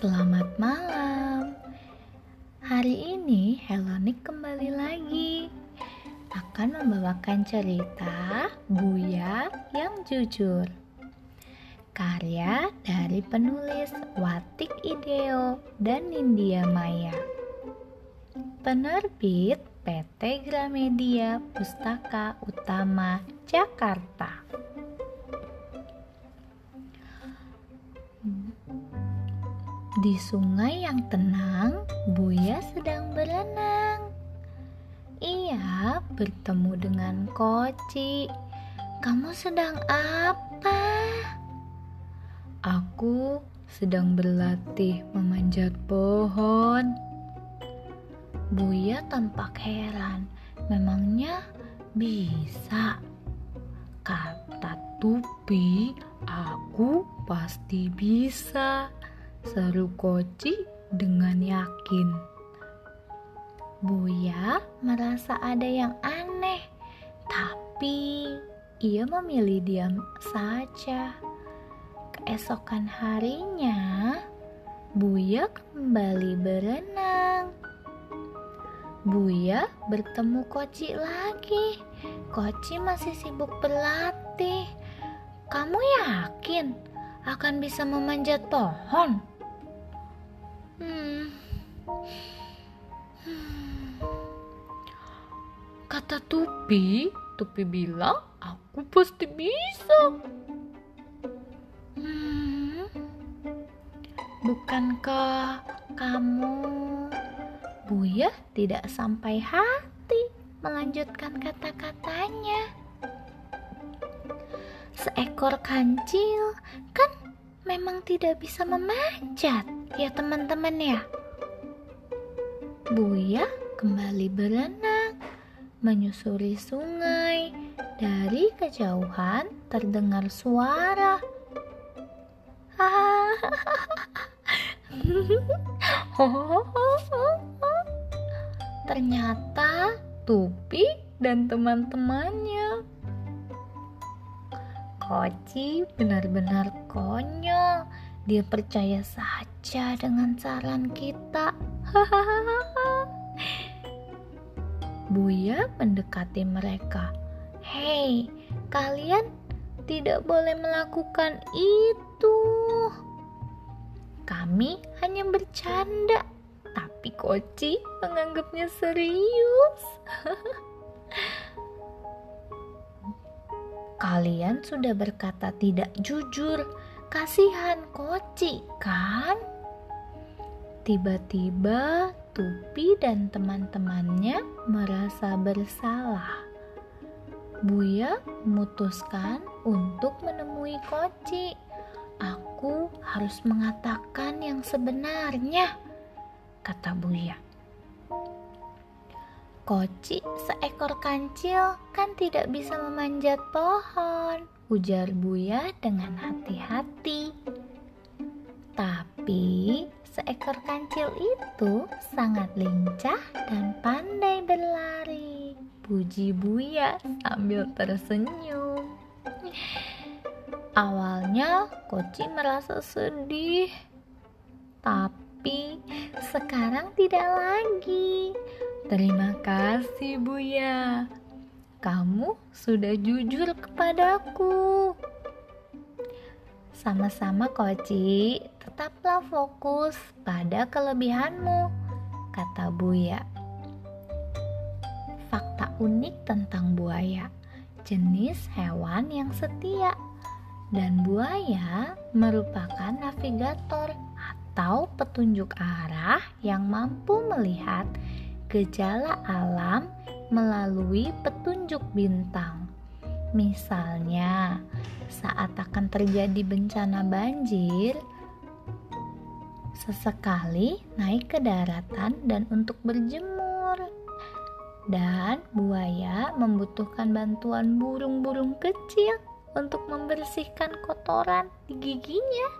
selamat malam. Hari ini Helonik kembali lagi akan membawakan cerita Buya yang Jujur. Karya dari penulis Watik Ideo dan Nindya Maya. Penerbit PT Gramedia Pustaka Utama Jakarta. Di sungai yang tenang, Buya sedang berenang. Ia bertemu dengan Koci. Kamu sedang apa? Aku sedang berlatih memanjat pohon. Buya tampak heran. Memangnya bisa? Kata Tupi, aku pasti bisa. Seru Koci dengan yakin. Buya merasa ada yang aneh, tapi ia memilih diam saja. Keesokan harinya, Buya kembali berenang. Buya bertemu Koci lagi. Koci masih sibuk berlatih. Kamu yakin akan bisa memanjat pohon? Hmm. Kata Tupi, Tupi bilang, aku pasti bisa. Hmm. Bukankah kamu Buya tidak sampai hati melanjutkan kata-katanya. Seekor kancil kan memang tidak bisa memanjat ya teman-teman ya. Buya kembali berenang, menyusuri sungai. Dari kejauhan terdengar suara. Ternyata Tupi dan teman-temannya. Koci benar-benar konyol dia percaya saja dengan saran kita. Buya mendekati mereka. Hei, kalian tidak boleh melakukan itu. Kami hanya bercanda, tapi Koci menganggapnya serius. Kalian sudah berkata tidak jujur Kasihan Koci kan? Tiba-tiba Tupi dan teman-temannya merasa bersalah. Buya memutuskan untuk menemui Koci. Aku harus mengatakan yang sebenarnya, kata Buya. Koci seekor kancil kan tidak bisa memanjat pohon ujar Buya dengan hati-hati. Tapi seekor kancil itu sangat lincah dan pandai berlari. Puji Buya sambil tersenyum. Awalnya Koci merasa sedih, tapi sekarang tidak lagi. Terima kasih Buya kamu sudah jujur kepadaku. Sama-sama Koci, tetaplah fokus pada kelebihanmu, kata Buya. Fakta unik tentang buaya, jenis hewan yang setia. Dan buaya merupakan navigator atau petunjuk arah yang mampu melihat gejala alam melalui petunjuk bintang. Misalnya, saat akan terjadi bencana banjir, sesekali naik ke daratan dan untuk berjemur. Dan buaya membutuhkan bantuan burung-burung kecil untuk membersihkan kotoran di giginya.